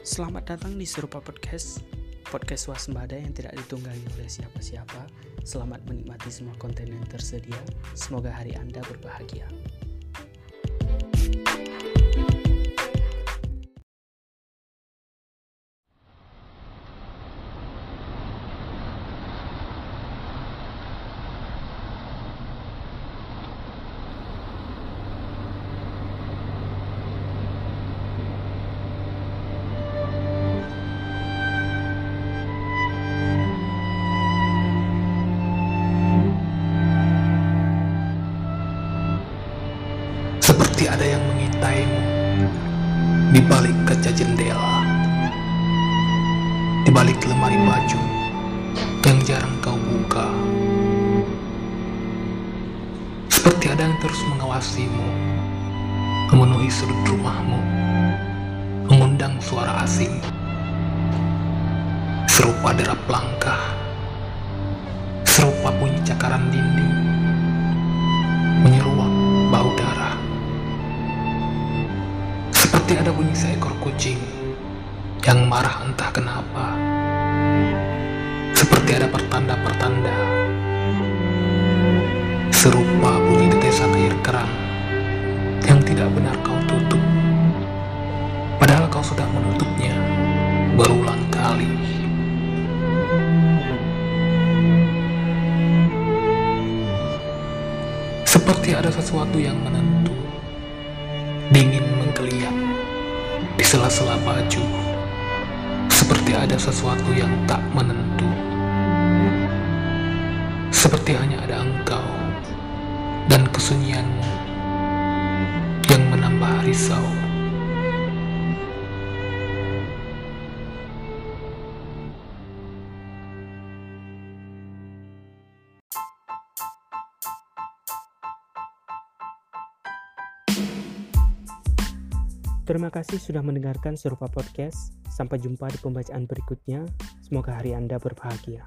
Selamat datang di Serupa Podcast, podcast swasembada yang tidak ditunggangi oleh siapa-siapa. Selamat menikmati semua konten yang tersedia. Semoga hari Anda berbahagia. Seperti ada yang mengitaimu. Di balik kaca jendela, di balik lemari baju yang jarang kau buka. Seperti ada yang terus mengawasimu, memenuhi sudut rumahmu, mengundang suara asing, serupa derap langkah, serupa bunyi cakaran dinding, menyeruak bau darah. Seperti ada bunyi seekor kucing yang marah entah kenapa. Seperti ada pertanda-pertanda. Serupa bunyi detesan air keran yang tidak benar kau tutup. Padahal kau sudah menutupnya berulang kali. Seperti ada sesuatu yang menentu, dingin menggeliat sela-sela baju, seperti ada sesuatu yang tak menentu, seperti hanya ada engkau dan kesunyianmu yang menambah risau. Terima kasih sudah mendengarkan Serupa Podcast. Sampai jumpa di pembacaan berikutnya. Semoga hari Anda berbahagia.